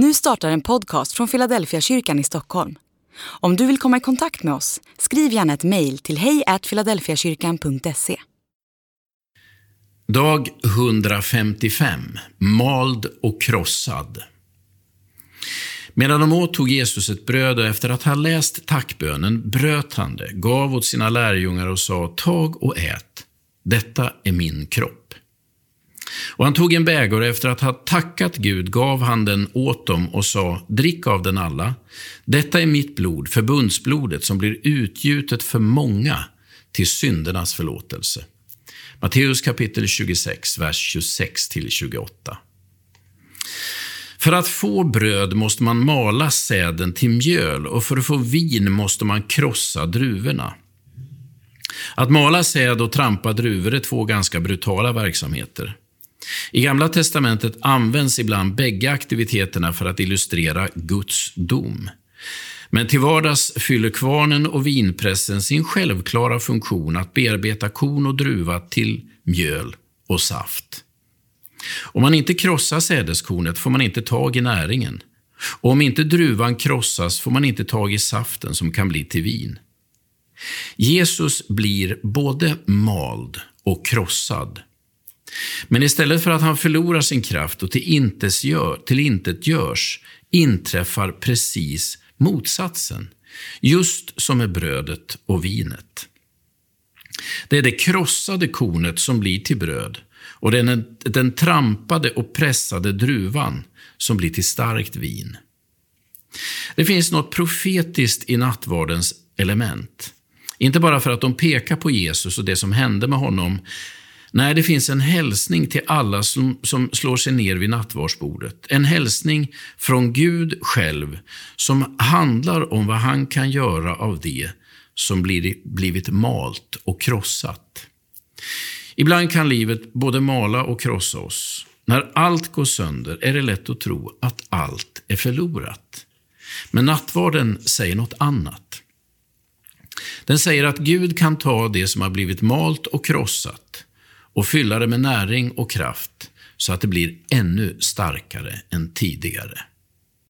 Nu startar en podcast från Philadelphia kyrkan i Stockholm. Om du vill komma i kontakt med oss, skriv gärna ett mejl till hejfiladelfiakyrkan.se. Dag 155. Mald och krossad. Medan de åt tog Jesus ett bröd och efter att ha läst tackbönen bröt han det, gav åt sina lärjungar och sa, tag och ät. Detta är min kropp. Och han tog en bägare och efter att ha tackat Gud gav han den åt dem och sa, drick av den alla. Detta är mitt blod, förbundsblodet, som blir utgjutet för många till syndernas förlåtelse. Matteus kapitel 26, vers 26-28. För att få bröd måste man mala säden till mjöl och för att få vin måste man krossa druvorna. Att mala säd och trampa druvor är två ganska brutala verksamheter. I Gamla testamentet används ibland bägge aktiviteterna för att illustrera Guds dom. Men till vardags fyller kvarnen och vinpressen sin självklara funktion att bearbeta korn och druva till mjöl och saft. Om man inte krossar sädeskornet får man inte tag i näringen. Och om inte druvan krossas får man inte tag i saften som kan bli till vin. Jesus blir både mald och krossad. Men istället för att han förlorar sin kraft och tillintetgörs inträffar precis motsatsen, just som med brödet och vinet. Det är det krossade kornet som blir till bröd och det är den, den trampade och pressade druvan som blir till starkt vin. Det finns något profetiskt i nattvardens element. Inte bara för att de pekar på Jesus och det som hände med honom. Nej, det finns en hälsning till alla som, som slår sig ner vid nattvardsbordet. En hälsning från Gud själv som handlar om vad han kan göra av det som blivit malt och krossat. Ibland kan livet både mala och krossa oss. När allt går sönder är det lätt att tro att allt är förlorat. Men nattvarden säger något annat. Den säger att Gud kan ta det som har blivit malt och krossat och fylla det med näring och kraft så att det blir ännu starkare än tidigare.